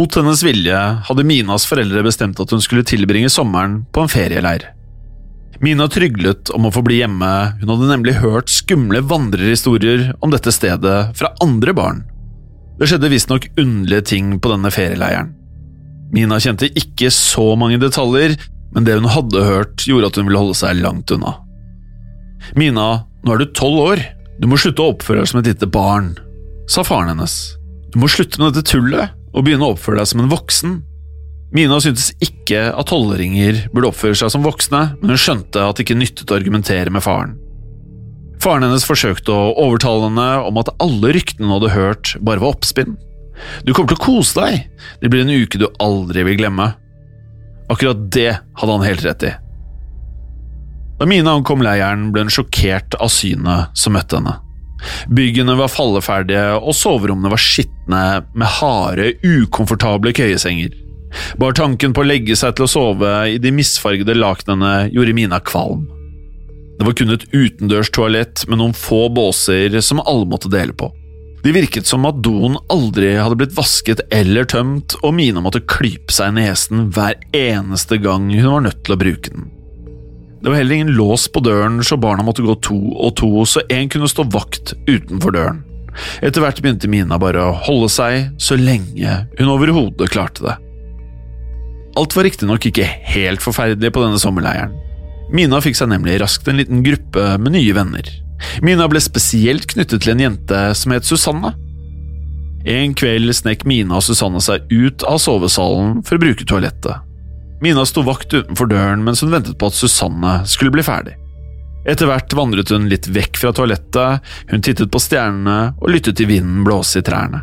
Mot hennes vilje hadde Minas foreldre bestemt at hun skulle tilbringe sommeren på en ferieleir. Mina tryglet om å få bli hjemme, hun hadde nemlig hørt skumle vandrerhistorier om dette stedet fra andre barn. Det skjedde visstnok underlige ting på denne ferieleiren. Mina kjente ikke så mange detaljer, men det hun hadde hørt, gjorde at hun ville holde seg langt unna. Mina, nå er du tolv år, du må slutte å oppføre deg som et lite barn, sa faren hennes. Du må slutte med dette tullet og begynne å oppføre deg som en voksen. Mina syntes ikke at tolvåringer burde oppføre seg som voksne, men hun skjønte at det ikke nyttet å argumentere med faren. Faren hennes forsøkte å overtale henne om at alle ryktene hun hadde hørt, bare var oppspinn. Du kommer til å kose deg, det blir en uke du aldri vil glemme. Akkurat det hadde han helt rett i. Da Mina ankom leiren, ble hun sjokkert av synet som møtte henne. Byggene var falleferdige, og soverommene var skitne med harde, ukomfortable køyesenger. Bare tanken på å legge seg til å sove i de misfargede lakenene gjorde Mina kvalm. Det var kun et utendørs toalett med noen få båser som alle måtte dele på. Det virket som at doen aldri hadde blitt vasket eller tømt, og Mina måtte klype seg i nesen hver eneste gang hun var nødt til å bruke den. Det var heller ingen lås på døren, så barna måtte gå to og to, så én kunne stå vakt utenfor døren. Etter hvert begynte Mina bare å holde seg så lenge hun overhodet klarte det. Alt var riktignok ikke helt forferdelig på denne sommerleiren. Mina fikk seg nemlig raskt en liten gruppe med nye venner. Mina ble spesielt knyttet til en jente som het Susanne. En kveld snek Mina og Susanne seg ut av sovesalen for å bruke toalettet. Mina sto vakt utenfor døren mens hun ventet på at Susanne skulle bli ferdig. Etter hvert vandret hun litt vekk fra toalettet, hun tittet på stjernene og lyttet til vinden blåse i trærne.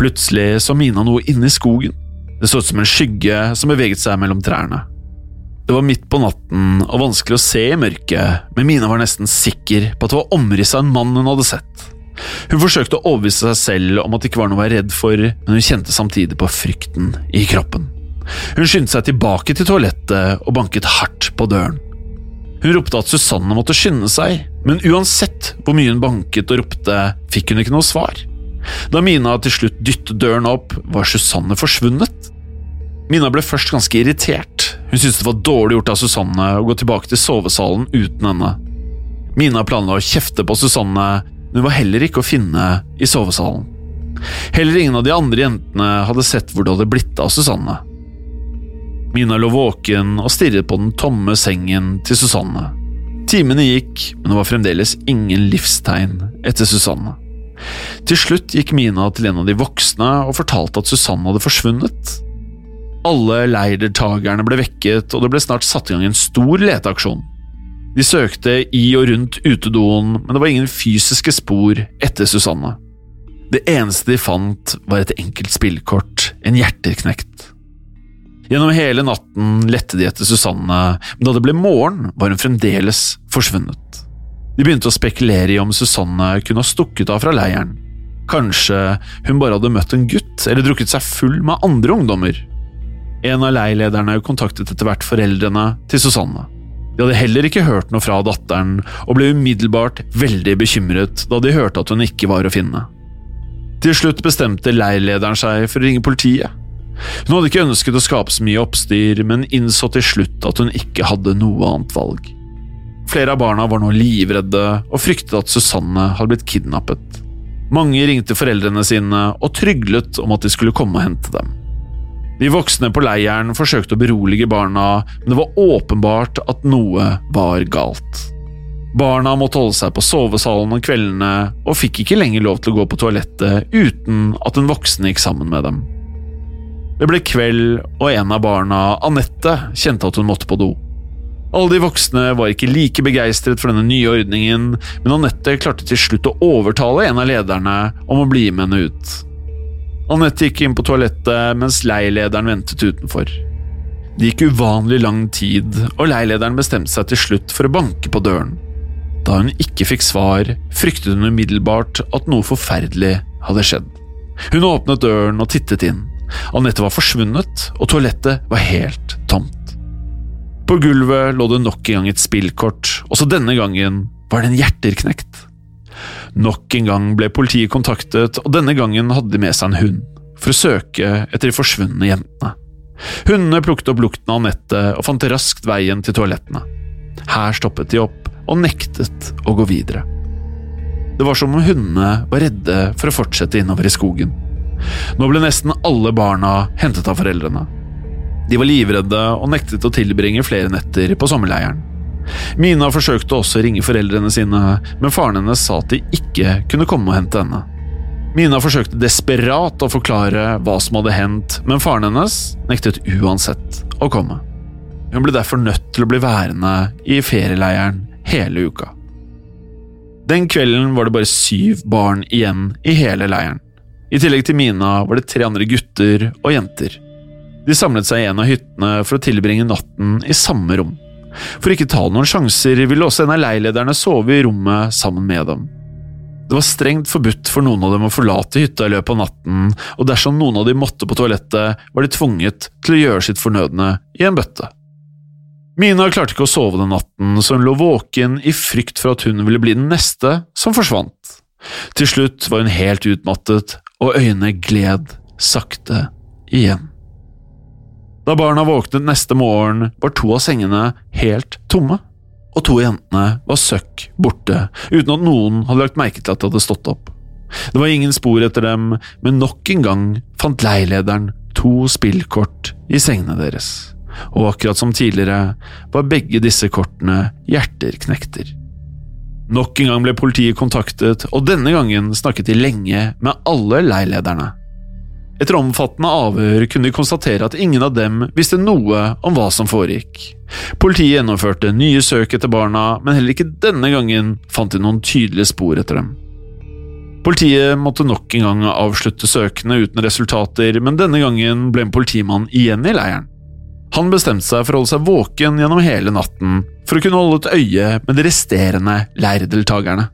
Plutselig så Mina noe inne i skogen. Det så ut som en skygge som beveget seg mellom trærne. Det var midt på natten og vanskelig å se i mørket, men Mina var nesten sikker på at det var omrisset av en mann hun hadde sett. Hun forsøkte å overbevise seg selv om at det ikke var noe å være redd for, men hun kjente samtidig på frykten i kroppen. Hun skyndte seg tilbake til toalettet og banket hardt på døren. Hun ropte at Susanne måtte skynde seg, men uansett hvor mye hun banket og ropte, fikk hun ikke noe svar. Da Mina til slutt dyttet døren opp, var Susanne forsvunnet. Mina ble først ganske irritert, hun syntes det var dårlig gjort av Susanne å gå tilbake til sovesalen uten henne. Mina planla å kjefte på Susanne, men hun var heller ikke å finne i sovesalen. Heller ingen av de andre jentene hadde sett hvor det hadde blitt av Susanne. Mina lå våken og stirret på den tomme sengen til Susanne. Timene gikk, men det var fremdeles ingen livstegn etter Susanne. Til slutt gikk Mina til en av de voksne og fortalte at Susanne hadde forsvunnet. Alle leirdeltakerne ble vekket, og det ble snart satt i gang en stor leteaksjon. De søkte i og rundt utedoen, men det var ingen fysiske spor etter Susanne. Det eneste de fant, var et enkelt spillkort, en hjerterknekt. Gjennom hele natten lette de etter Susanne, men da det ble morgen, var hun fremdeles forsvunnet. De begynte å spekulere i om Susanne kunne ha stukket av fra leiren. Kanskje hun bare hadde møtt en gutt eller drukket seg full med andre ungdommer. En av leilederne kontaktet etter hvert foreldrene til Susanne. De hadde heller ikke hørt noe fra datteren, og ble umiddelbart veldig bekymret da de hørte at hun ikke var å finne. Til slutt bestemte leirlederen seg for å ringe politiet. Hun hadde ikke ønsket å skape så mye oppstyr, men innså til slutt at hun ikke hadde noe annet valg. Flere av barna var nå livredde og fryktet at Susanne hadde blitt kidnappet. Mange ringte foreldrene sine og tryglet om at de skulle komme og hente dem. De voksne på leiren forsøkte å berolige barna, men det var åpenbart at noe var galt. Barna måtte holde seg på sovesalen om kveldene og fikk ikke lenger lov til å gå på toalettet uten at en voksen gikk sammen med dem. Det ble kveld, og en av barna, Anette, kjente at hun måtte på do. Alle de voksne var ikke like begeistret for denne nye ordningen, men Anette klarte til slutt å overtale en av lederne om å bli med henne ut. Anette gikk inn på toalettet mens leilederen ventet utenfor. Det gikk uvanlig lang tid, og leilederen bestemte seg til slutt for å banke på døren. Da hun ikke fikk svar, fryktet hun umiddelbart at noe forferdelig hadde skjedd. Hun åpnet døren og tittet inn. Anette var forsvunnet, og toalettet var helt tomt. På gulvet lå det nok en gang et spillkort, også denne gangen var det en hjerterknekt. Nok en gang ble politiet kontaktet, og denne gangen hadde de med seg en hund, for å søke etter de forsvunne jentene. Hundene plukket opp lukten av Anette og fant raskt veien til toalettene. Her stoppet de opp og nektet å gå videre. Det var som om hundene var redde for å fortsette innover i skogen. Nå ble nesten alle barna hentet av foreldrene. De var livredde og nektet å tilbringe flere netter på sommerleiren. Mina forsøkte også å ringe foreldrene sine, men faren hennes sa at de ikke kunne komme og hente henne. Mina forsøkte desperat å forklare hva som hadde hendt, men faren hennes nektet uansett å komme. Hun ble derfor nødt til å bli værende i ferieleiren hele uka. Den kvelden var det bare syv barn igjen i hele leiren. I tillegg til Mina var det tre andre gutter og jenter. De samlet seg i en av hyttene for å tilbringe natten i samme rom. For ikke ta noen sjanser ville også en av leilederne sove i rommet sammen med dem. Det var strengt forbudt for noen av dem å forlate hytta i løpet av natten, og dersom noen av dem måtte på toalettet, var de tvunget til å gjøre sitt fornødne i en bøtte. Mina klarte ikke å sove den natten, så hun lå våken i frykt for at hun ville bli den neste som forsvant. Til slutt var hun helt utmattet, og øynene gled sakte igjen. Da barna våknet neste morgen, var to av sengene helt tomme, og to av jentene var søkk borte, uten at noen hadde lagt merke til at de hadde stått opp. Det var ingen spor etter dem, men nok en gang fant leilederen to spillkort i sengene deres, og akkurat som tidligere var begge disse kortene hjerterknekter. Nok en gang ble politiet kontaktet, og denne gangen snakket de lenge med alle leilederne. Etter omfattende avhør kunne de konstatere at ingen av dem visste noe om hva som foregikk. Politiet gjennomførte nye søk etter barna, men heller ikke denne gangen fant de noen tydelige spor etter dem. Politiet måtte nok en gang avslutte søkene uten resultater, men denne gangen ble en politimann igjen i leiren. Han bestemte seg for å holde seg våken gjennom hele natten for å kunne holde et øye med de resterende leirdeltakerne.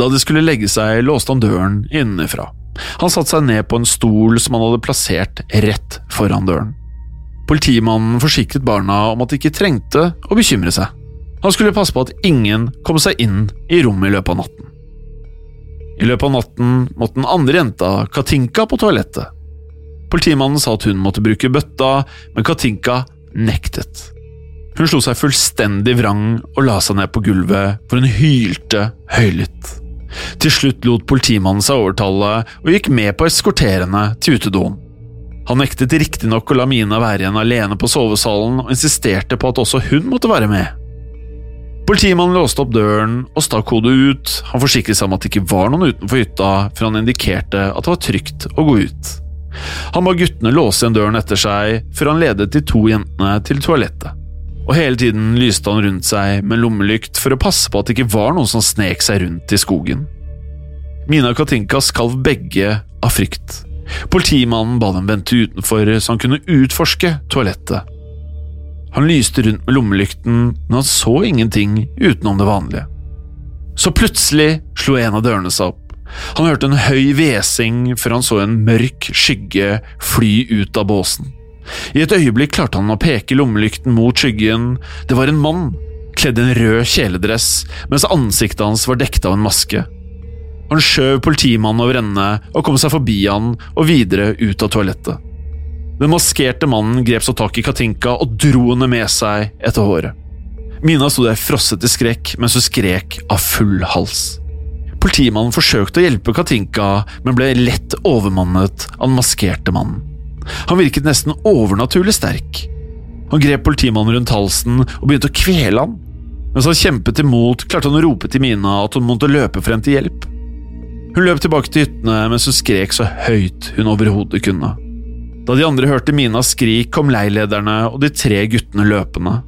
Da de skulle legge seg, låste han døren innenfra. Han satte seg ned på en stol som han hadde plassert rett foran døren. Politimannen forsikret barna om at de ikke trengte å bekymre seg. Han skulle passe på at ingen kom seg inn i rommet i løpet av natten. I løpet av natten måtte den andre jenta, Katinka, på toalettet. Politimannen sa at hun måtte bruke bøtta, men Katinka nektet. Hun slo seg fullstendig vrang og la seg ned på gulvet, for hun hylte høylytt. Til slutt lot politimannen seg overtale og gikk med på å eskortere henne til utedoen. Han nektet riktignok å la Mina være igjen alene på sovesalen, og insisterte på at også hun måtte være med. Politimannen låste opp døren og stakk hodet ut, han forsikret seg om at det ikke var noen utenfor hytta, før han indikerte at det var trygt å gå ut. Han ba guttene låse igjen døren etter seg, før han ledet de to jentene til toalettet. Og hele tiden lyste han rundt seg med lommelykt for å passe på at det ikke var noen som snek seg rundt i skogen. Mina og Katinka skalv begge av frykt. Politimannen ba dem vente utenfor så han kunne utforske toalettet. Han lyste rundt med lommelykten, men han så ingenting utenom det vanlige. Så plutselig slo en av dørene seg opp. Han hørte en høy hvesing før han så en mørk skygge fly ut av båsen. I et øyeblikk klarte han å peke lommelykten mot skyggen. Det var en mann, kledd i en rød kjeledress, mens ansiktet hans var dekket av en maske. Han skjøv politimannen over ende og kom seg forbi han og videre ut av toalettet. Den maskerte mannen grep så tak i Katinka og dro henne med seg etter håret. Mina sto der frosset i skrekk mens hun skrek av full hals. Politimannen forsøkte å hjelpe Katinka, men ble lett overmannet av den maskerte mannen. Han virket nesten overnaturlig sterk. Han grep politimannen rundt halsen og begynte å kvele han. Mens han kjempet imot, klarte han å rope til Mina at hun måtte løpe frem til hjelp. Hun løp tilbake til hyttene mens hun skrek så høyt hun overhodet kunne. Da de andre hørte Minas skrik, kom leilederne og de tre guttene løpende.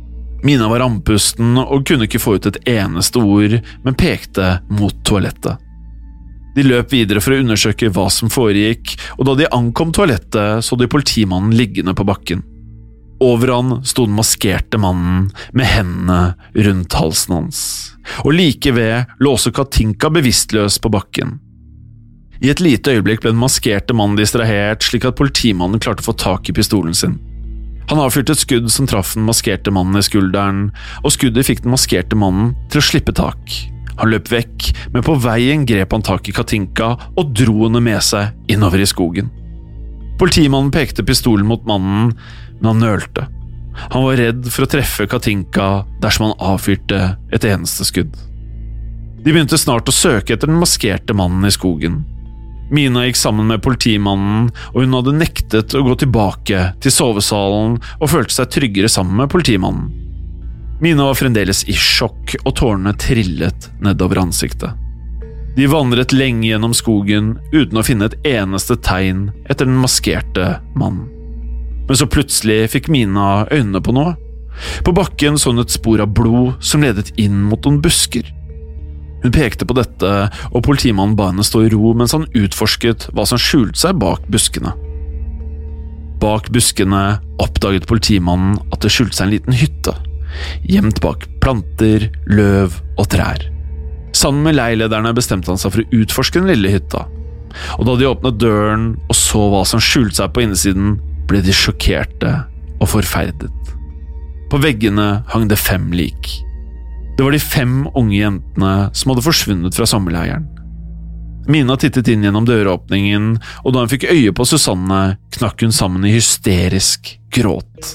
Mina var andpusten og kunne ikke få ut et eneste ord, men pekte mot toalettet. De løp videre for å undersøke hva som foregikk, og da de ankom toalettet, så de politimannen liggende på bakken. Over han sto den maskerte mannen med hendene rundt halsen hans, og like ved lå også Katinka bevisstløs på bakken. I et lite øyeblikk ble den maskerte mannen distrahert, slik at politimannen klarte å få tak i pistolen sin. Han avfyrte et skudd som traff den maskerte mannen i skulderen, og skuddet fikk den maskerte mannen til å slippe tak. Han løp vekk, men på veien grep han tak i Katinka og dro henne med seg innover i skogen. Politimannen pekte pistolen mot mannen, men han nølte. Han var redd for å treffe Katinka dersom han avfyrte et eneste skudd. De begynte snart å søke etter den maskerte mannen i skogen. Mina gikk sammen med politimannen, og hun hadde nektet å gå tilbake til sovesalen og følte seg tryggere sammen med politimannen. Mina var fremdeles i sjokk, og tårene trillet nedover ansiktet. De vandret lenge gjennom skogen uten å finne et eneste tegn etter den maskerte mannen. Men så plutselig fikk Mina øynene på noe. På bakken så hun et spor av blod som ledet inn mot noen busker. Hun pekte på dette, og politimannen ba henne stå i ro mens han utforsket hva som skjulte seg bak buskene. Bak buskene oppdaget politimannen at det skjulte seg en liten hytte, gjemt bak planter, løv og trær. Sammen med leilederne bestemte han seg for å utforske den lille hytta, og da de åpnet døren og så hva som skjulte seg på innsiden, ble de sjokkerte og forferdet. På veggene hang det fem lik. Det var de fem unge jentene som hadde forsvunnet fra sommerleiren. Mina tittet inn gjennom døråpningen, og da hun fikk øye på Susanne, knakk hun sammen i hysterisk gråt.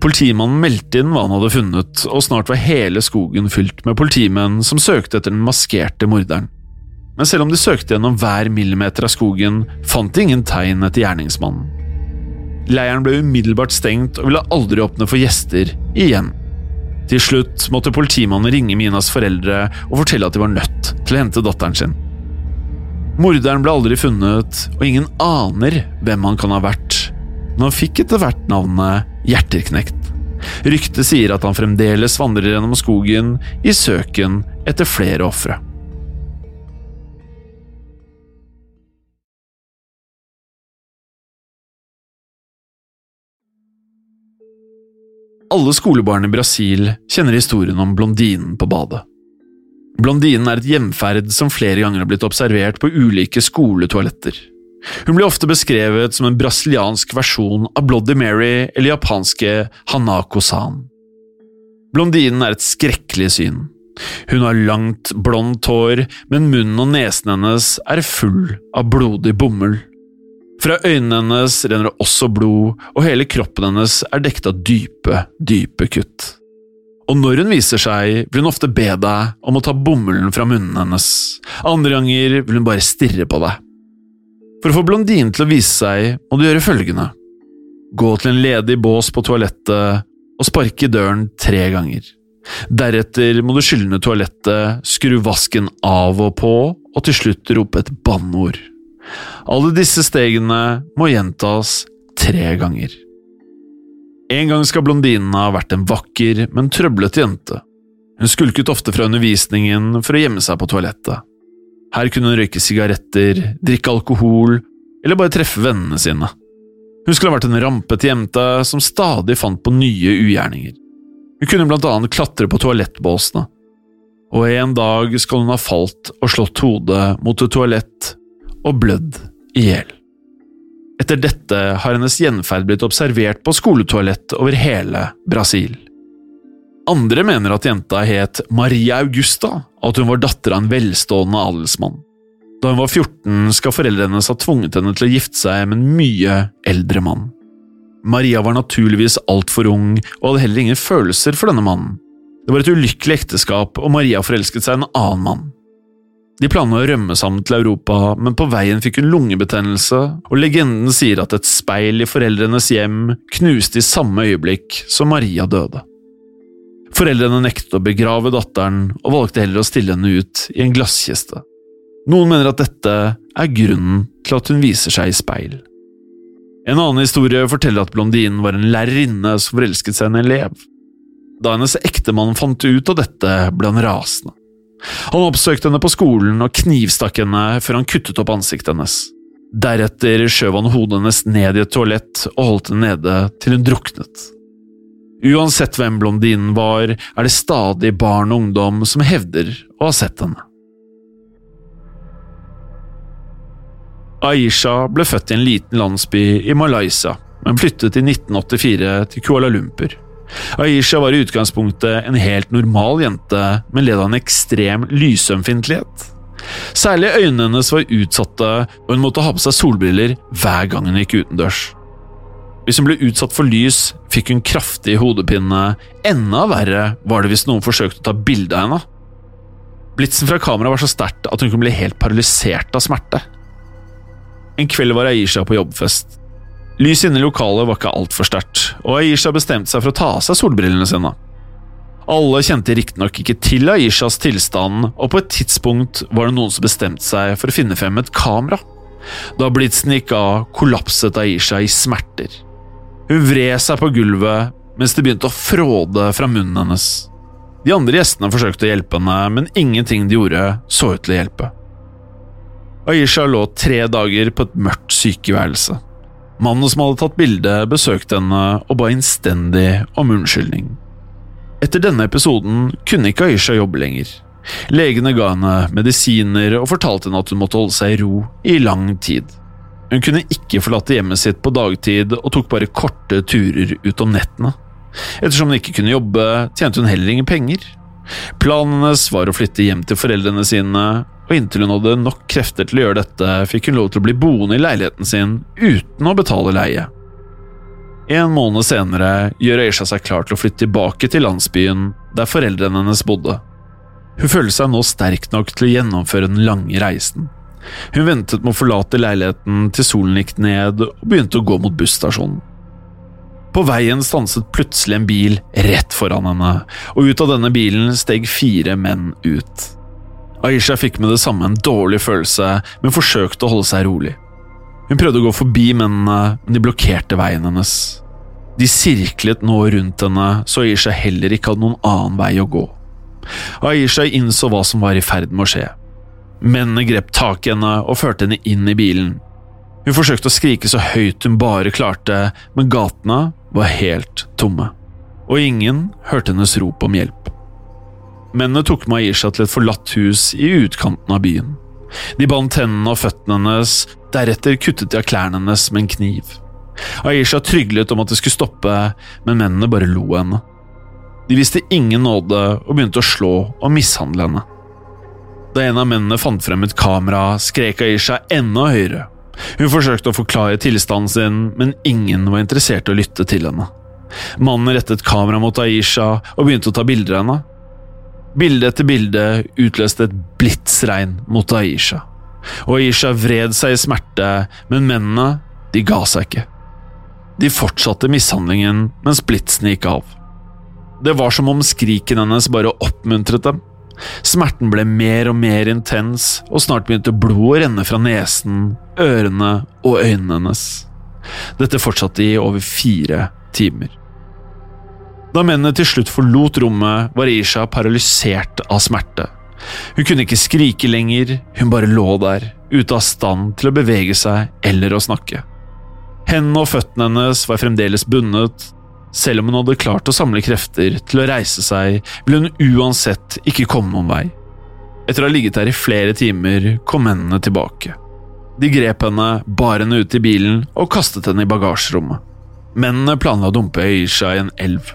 Politimannen meldte inn hva han hadde funnet, og snart var hele skogen fylt med politimenn som søkte etter den maskerte morderen. Men selv om de søkte gjennom hver millimeter av skogen, fant de ingen tegn etter gjerningsmannen. Leiren ble umiddelbart stengt og ville aldri åpne for gjester igjen. Til slutt måtte politimannen ringe Minas foreldre og fortelle at de var nødt til å hente datteren sin. Morderen ble aldri funnet, og ingen aner hvem han kan ha vært, men han fikk etter hvert navnet Hjerterknekt. Ryktet sier at han fremdeles vandrer gjennom skogen i søken etter flere ofre. Alle skolebarn i Brasil kjenner historien om blondinen på badet. Blondinen er et hjemferd som flere ganger har blitt observert på ulike skoletoaletter. Hun blir ofte beskrevet som en brasiliansk versjon av Bloody Mary eller japanske Hanako-san. Blondinen er et skrekkelig syn. Hun har langt, blondt hår, men munnen og nesen hennes er full av blodig bomull. Fra øynene hennes renner det også blod, og hele kroppen hennes er dekket av dype, dype kutt. Og når hun viser seg, vil hun ofte be deg om å ta bomullen fra munnen hennes, andre ganger vil hun bare stirre på deg. For å få blondinen til å vise seg, må du gjøre følgende. Gå til en ledig bås på toalettet og sparke i døren tre ganger. Deretter må du skylle ned toalettet, skru vasken av og på, og til slutt rope et banneord. Alle disse stegene må gjentas tre ganger. En gang skal blondinen ha vært en vakker, men trøblete jente. Hun skulket ofte fra undervisningen for å gjemme seg på toalettet. Her kunne hun røyke sigaretter, drikke alkohol eller bare treffe vennene sine. Hun skulle ha vært en rampete jente som stadig fant på nye ugjerninger. Hun kunne blant annet klatre på toalettbåsene. Og en dag skal hun ha falt og slått hodet mot et toalett og blødd i hjel. Etter dette har hennes gjenferd blitt observert på skoletoalett over hele Brasil. Andre mener at jenta het Maria Augusta, og at hun var datter av en velstående adelsmann. Da hun var 14, skal foreldrene hennes ha tvunget henne til å gifte seg med en mye eldre mann. Maria var naturligvis altfor ung og hadde heller ingen følelser for denne mannen. Det var et ulykkelig ekteskap, og Maria forelsket seg en annen mann. De planla å rømme sammen til Europa, men på veien fikk hun lungebetennelse, og legenden sier at et speil i foreldrenes hjem knuste i samme øyeblikk som Maria døde. Foreldrene nektet å begrave datteren, og valgte heller å stille henne ut i en glasskiste. Noen mener at dette er grunnen til at hun viser seg i speil. En annen historie forteller at blondinen var en lærerinne som forelsket seg i en elev. Da hennes ektemann fant ut av dette, ble han rasende. Han oppsøkte henne på skolen og knivstakk henne før han kuttet opp ansiktet hennes. Deretter skjøv han hodet hennes ned i et toalett og holdt henne nede til hun druknet. Uansett hvem blondinen var, er det stadig barn og ungdom som hevder å ha sett henne. Aisha ble født i en liten landsby i Malaysia, men flyttet i 1984 til Kuala Lumpur. Aisha var i utgangspunktet en helt normal jente, men led av en ekstrem lysømfintlighet. Særlig øynene hennes var utsatte, og hun måtte ha på seg solbriller hver gang hun gikk utendørs. Hvis hun ble utsatt for lys, fikk hun kraftig hodepine. Enda verre var det hvis noen forsøkte å ta bilde av henne. Blitsen fra kameraet var så sterkt at hun kunne bli helt paralysert av smerte. En kveld var Aisha på jobbfest. Lys inne i lokalet var ikke altfor sterkt, og Aisha bestemte seg for å ta av seg solbrillene sine. Alle kjente riktignok ikke til Aishas tilstand, og på et tidspunkt var det noen som bestemte seg for å finne frem et kamera. Da blitsen gikk av, kollapset Aisha i smerter. Hun vred seg på gulvet mens det begynte å fråde fra munnen hennes. De andre gjestene forsøkte å hjelpe henne, men ingenting de gjorde, så ut til å hjelpe. Aisha lå tre dager på et mørkt sykeværelse. Mannen som hadde tatt bildet, besøkte henne og ba innstendig om unnskyldning. Etter denne episoden kunne ikke Aisha jobbe lenger. Legene ga henne medisiner og fortalte henne at hun måtte holde seg i ro i lang tid. Hun kunne ikke forlate hjemmet sitt på dagtid og tok bare korte turer ut om nettene. Ettersom hun ikke kunne jobbe, tjente hun heller ingen penger. Planen hennes var å flytte hjem til foreldrene sine, og inntil hun hadde nok krefter til å gjøre dette, fikk hun lov til å bli boende i leiligheten sin uten å betale leie. En måned senere gjør Aisha seg klar til å flytte tilbake til landsbyen der foreldrene hennes bodde. Hun føler seg nå sterk nok til å gjennomføre den lange reisen. Hun ventet med å forlate leiligheten til solen gikk ned og begynte å gå mot busstasjonen. På veien stanset plutselig en bil rett foran henne, og ut av denne bilen steg fire menn ut. Aisha fikk med det samme en dårlig følelse, men forsøkte å holde seg rolig. Hun prøvde å gå forbi mennene, men de blokkerte veien hennes. De sirklet nå rundt henne, så Aisha heller ikke hadde noen annen vei å gå. Aisha innså hva som var i ferd med å skje. Mennene grep tak i henne og førte henne inn i bilen. Hun forsøkte å skrike så høyt hun bare klarte, men gatene var helt tomme. Og ingen hørte hennes rop om hjelp. Mennene tok Maisha til et forlatt hus i utkanten av byen. De bandt hendene og føttene hennes, deretter kuttet de av klærne hennes med en kniv. Aisha tryglet om at det skulle stoppe, men mennene bare lo av henne. De viste ingen nåde og begynte å slå og mishandle henne. Da en av mennene fant frem et kamera, skrek Aisha enda høyere. Hun forsøkte å forklare tilstanden sin, men ingen var interessert i å lytte til henne. Mannen rettet kamera mot Aisha og begynte å ta bilder av henne. Bilde etter bilde utløste et blitsregn mot Aisha. og Aisha vred seg i smerte, men mennene, de ga seg ikke. De fortsatte mishandlingen mens blitsene gikk av. Det var som om skriken hennes bare oppmuntret dem. Smerten ble mer og mer intens, og snart begynte blodet å renne fra nesen, ørene og øynene hennes. Dette fortsatte i over fire timer. Da mennene til slutt forlot rommet, var Isha paralysert av smerte. Hun kunne ikke skrike lenger, hun bare lå der, ute av stand til å bevege seg eller å snakke. Hendene og føttene hennes var fremdeles bundet. Selv om hun hadde klart å samle krefter til å reise seg, ville hun uansett ikke komme noen vei. Etter å ha ligget der i flere timer kom mennene tilbake. De grep henne, bar henne ut i bilen og kastet henne i bagasjerommet. Mennene planla å dumpe Aisha i en elv.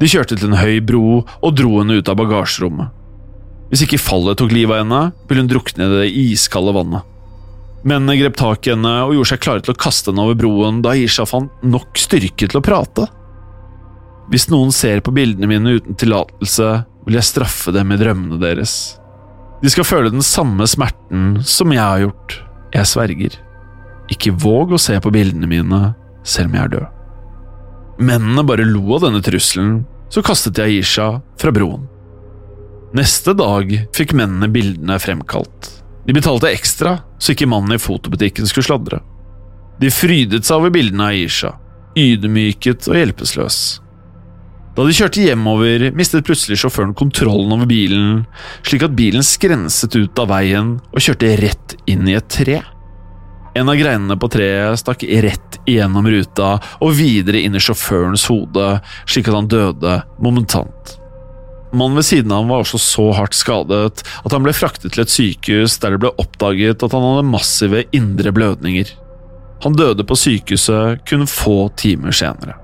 De kjørte til en høy bro og dro henne ut av bagasjerommet. Hvis ikke fallet tok livet av henne, ville hun drukne i det iskalde vannet. Mennene grep tak i henne og gjorde seg klare til å kaste henne over broen da Aisha fant nok styrke til å prate. Hvis noen ser på bildene mine uten tillatelse, vil jeg straffe dem i drømmene deres. De skal føle den samme smerten som jeg har gjort. Jeg sverger. Ikke våg å se på bildene mine, selv om jeg er død. Mennene bare lo av denne trusselen, så kastet de Aisha fra broen. Neste dag fikk mennene bildene fremkalt. De betalte ekstra, så ikke mannen i fotobutikken skulle sladre. De frydet seg over bildene av Aisha, ydmyket og hjelpeløs. Da de kjørte hjemover, mistet plutselig sjåføren kontrollen over bilen, slik at bilen skrenset ut av veien og kjørte rett inn i et tre. En av greinene på treet stakk rett igjennom ruta og videre inn i sjåførens hode, slik at han døde momentant. Mannen ved siden av ham var også så hardt skadet at han ble fraktet til et sykehus der det ble oppdaget at han hadde massive indre blødninger. Han døde på sykehuset kun få timer senere.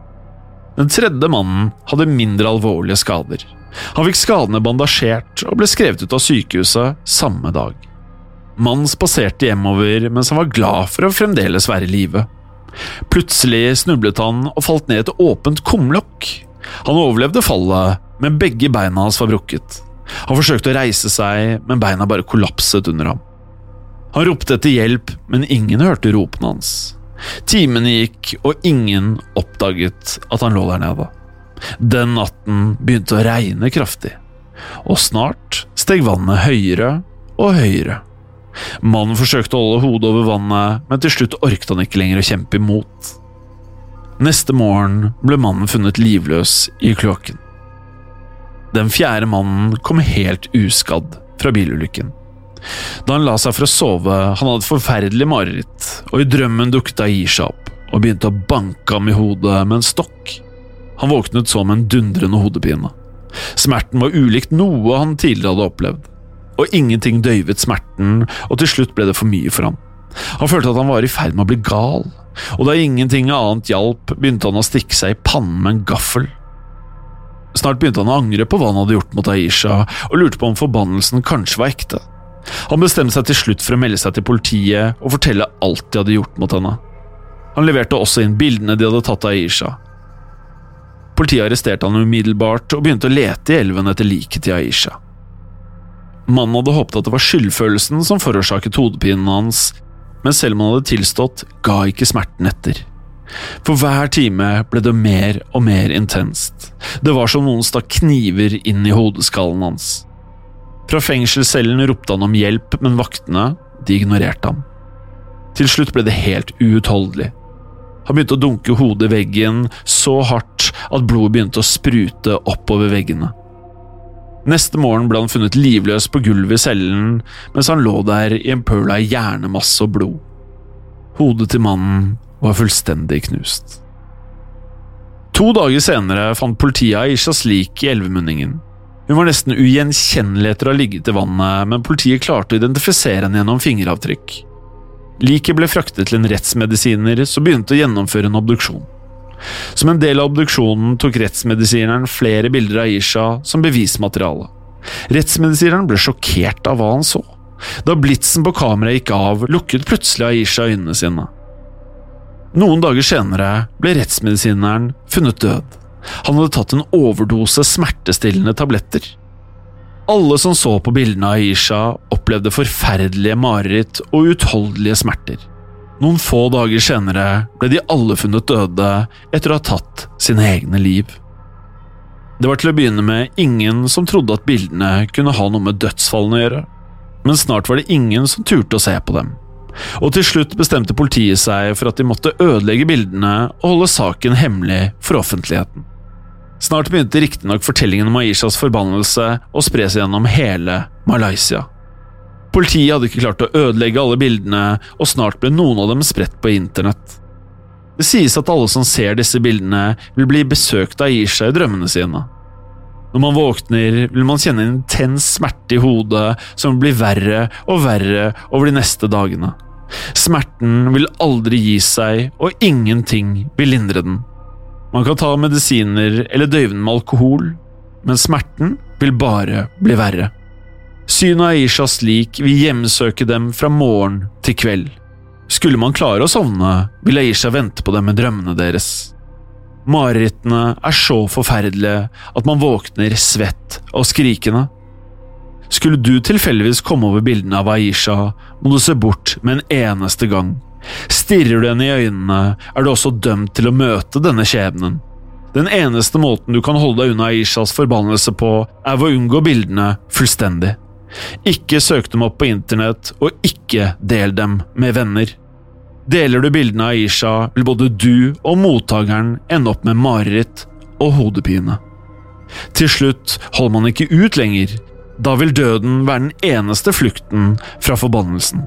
Den tredje mannen hadde mindre alvorlige skader. Han fikk skadene bandasjert og ble skrevet ut av sykehuset samme dag. Mannen spaserte hjemover mens han var glad for å fremdeles være i live. Plutselig snublet han og falt ned et åpent kumlokk. Han overlevde fallet, men begge beina hans var brukket. Han forsøkte å reise seg, men beina bare kollapset under ham. Han ropte etter hjelp, men ingen hørte ropene hans. Timene gikk, og ingen oppdaget at han lå der nede. Den natten begynte å regne kraftig, og snart steg vannet høyere og høyere. Mannen forsøkte å holde hodet over vannet, men til slutt orket han ikke lenger å kjempe imot. Neste morgen ble mannen funnet livløs i kloakken. Den fjerde mannen kom helt uskadd fra bilulykken. Da han la seg for å sove, han hadde et forferdelig mareritt, og i drømmen dukket Aisha opp og begynte å banke ham i hodet med en stokk. Han våknet så med en dundrende hodepine. Smerten var ulikt noe han tidligere hadde opplevd og ingenting døyvet smerten, og til slutt ble det for mye for ham. Han følte at han var i ferd med å bli gal, og da ingenting annet hjalp, begynte han å stikke seg i pannen med en gaffel. Snart begynte han å angre på hva han hadde gjort mot Aisha, og lurte på om forbannelsen kanskje var ekte. Han bestemte seg til slutt for å melde seg til politiet og fortelle alt de hadde gjort mot henne. Han leverte også inn bildene de hadde tatt av Aisha. Politiet arresterte han umiddelbart og begynte å lete i elven etter liket til Aisha. Mannen hadde håpet at det var skyldfølelsen som forårsaket hodepinen hans, men selv om han hadde tilstått, ga ikke smerten etter. For hver time ble det mer og mer intenst. Det var som noen stakk kniver inn i hodeskallen hans. Fra fengselscellen ropte han om hjelp, men vaktene, de ignorerte ham. Til slutt ble det helt uutholdelig. Han begynte å dunke hodet i veggen så hardt at blodet begynte å sprute oppover veggene. Neste morgen ble han funnet livløs på gulvet i cellen mens han lå der i en pøl av hjernemasse og blod. Hodet til mannen var fullstendig knust. To dager senere fant politiet Aishas lik i elvemunningen. Hun var nesten ugjenkjennelig etter å ha ligget i vannet, men politiet klarte å identifisere henne gjennom fingeravtrykk. Liket ble fraktet til en rettsmedisiner som begynte å gjennomføre en obduksjon. Som en del av obduksjonen tok rettsmedisineren flere bilder av Aisha som bevismateriale. Rettsmedisineren ble sjokkert av hva han så. Da blitsen på kameraet gikk av, lukket plutselig Aisha øynene sine. Noen dager senere ble rettsmedisineren funnet død. Han hadde tatt en overdose smertestillende tabletter. Alle som så på bildene av Aisha, opplevde forferdelige mareritt og uutholdelige smerter. Noen få dager senere ble de alle funnet døde etter å ha tatt sine egne liv. Det var til å begynne med ingen som trodde at bildene kunne ha noe med dødsfallene å gjøre, men snart var det ingen som turte å se på dem. Og til slutt bestemte politiet seg for at de måtte ødelegge bildene og holde saken hemmelig for offentligheten. Snart begynte riktignok fortellingen om Aishas forbannelse å spre seg gjennom hele Malaysia. Politiet hadde ikke klart å ødelegge alle bildene, og snart ble noen av dem spredt på internett. Det sies at alle som ser disse bildene, vil bli besøkt av Aisha i drømmene sine. Når man våkner, vil man kjenne en intens smerte i hodet som blir verre og verre over de neste dagene. Smerten vil aldri gi seg, og ingenting vil lindre den. Man kan ta medisiner eller døyve den med alkohol, men smerten vil bare bli verre. Synet av Aishas lik vil hjemsøke dem fra morgen til kveld. Skulle man klare å sovne, vil Aisha vente på dem med drømmene deres. Marerittene er så forferdelige at man våkner svett og skrikende. Skulle du tilfeldigvis komme over bildene av Aisha, må du se bort med en eneste gang. Stirrer du henne i øynene, er du også dømt til å møte denne skjebnen. Den eneste måten du kan holde deg unna Aishas forbannelse på, er ved å unngå bildene fullstendig. Ikke søk dem opp på internett, og ikke del dem med venner. Deler du bildene av Aisha, vil både du og mottakeren ende opp med mareritt og hodepine. Til slutt holder man ikke ut lenger. Da vil døden være den eneste flukten fra forbannelsen.